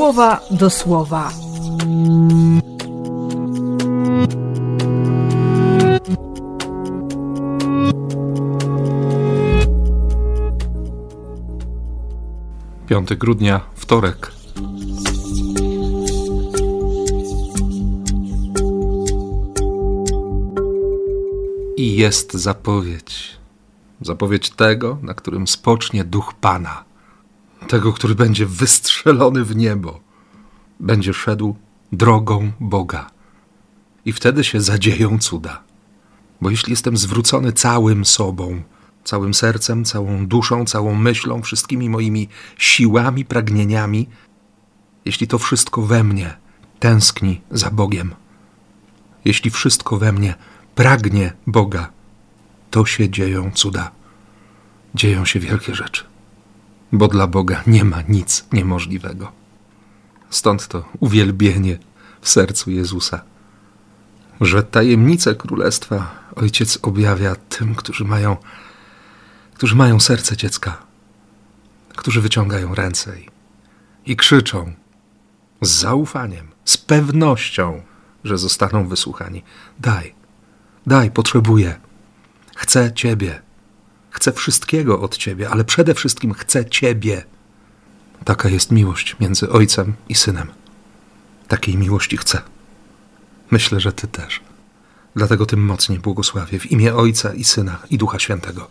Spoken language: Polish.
słowa do słowa. Piąty grudnia, wtorek. I jest zapowiedź. Zapowiedź tego, na którym spocznie duch Pana. Tego, który będzie wystrzelony w niebo. Będzie szedł drogą Boga. I wtedy się zadzieją cuda. Bo jeśli jestem zwrócony całym sobą, całym sercem, całą duszą, całą myślą, wszystkimi moimi siłami, pragnieniami, jeśli to wszystko we mnie tęskni za Bogiem, jeśli wszystko we mnie pragnie Boga, to się dzieją cuda. Dzieją się wielkie rzeczy, bo dla Boga nie ma nic niemożliwego. Stąd to uwielbienie w sercu Jezusa, że tajemnice królestwa Ojciec objawia tym, którzy mają, którzy mają serce dziecka, którzy wyciągają ręce i, i krzyczą z zaufaniem, z pewnością, że zostaną wysłuchani. Daj, daj, potrzebuję. Chcę Ciebie. Chcę wszystkiego od Ciebie, ale przede wszystkim chcę Ciebie. Taka jest miłość między Ojcem i Synem. Takiej miłości chcę. Myślę, że Ty też. Dlatego tym mocniej błogosławię w imię Ojca i Syna i Ducha Świętego.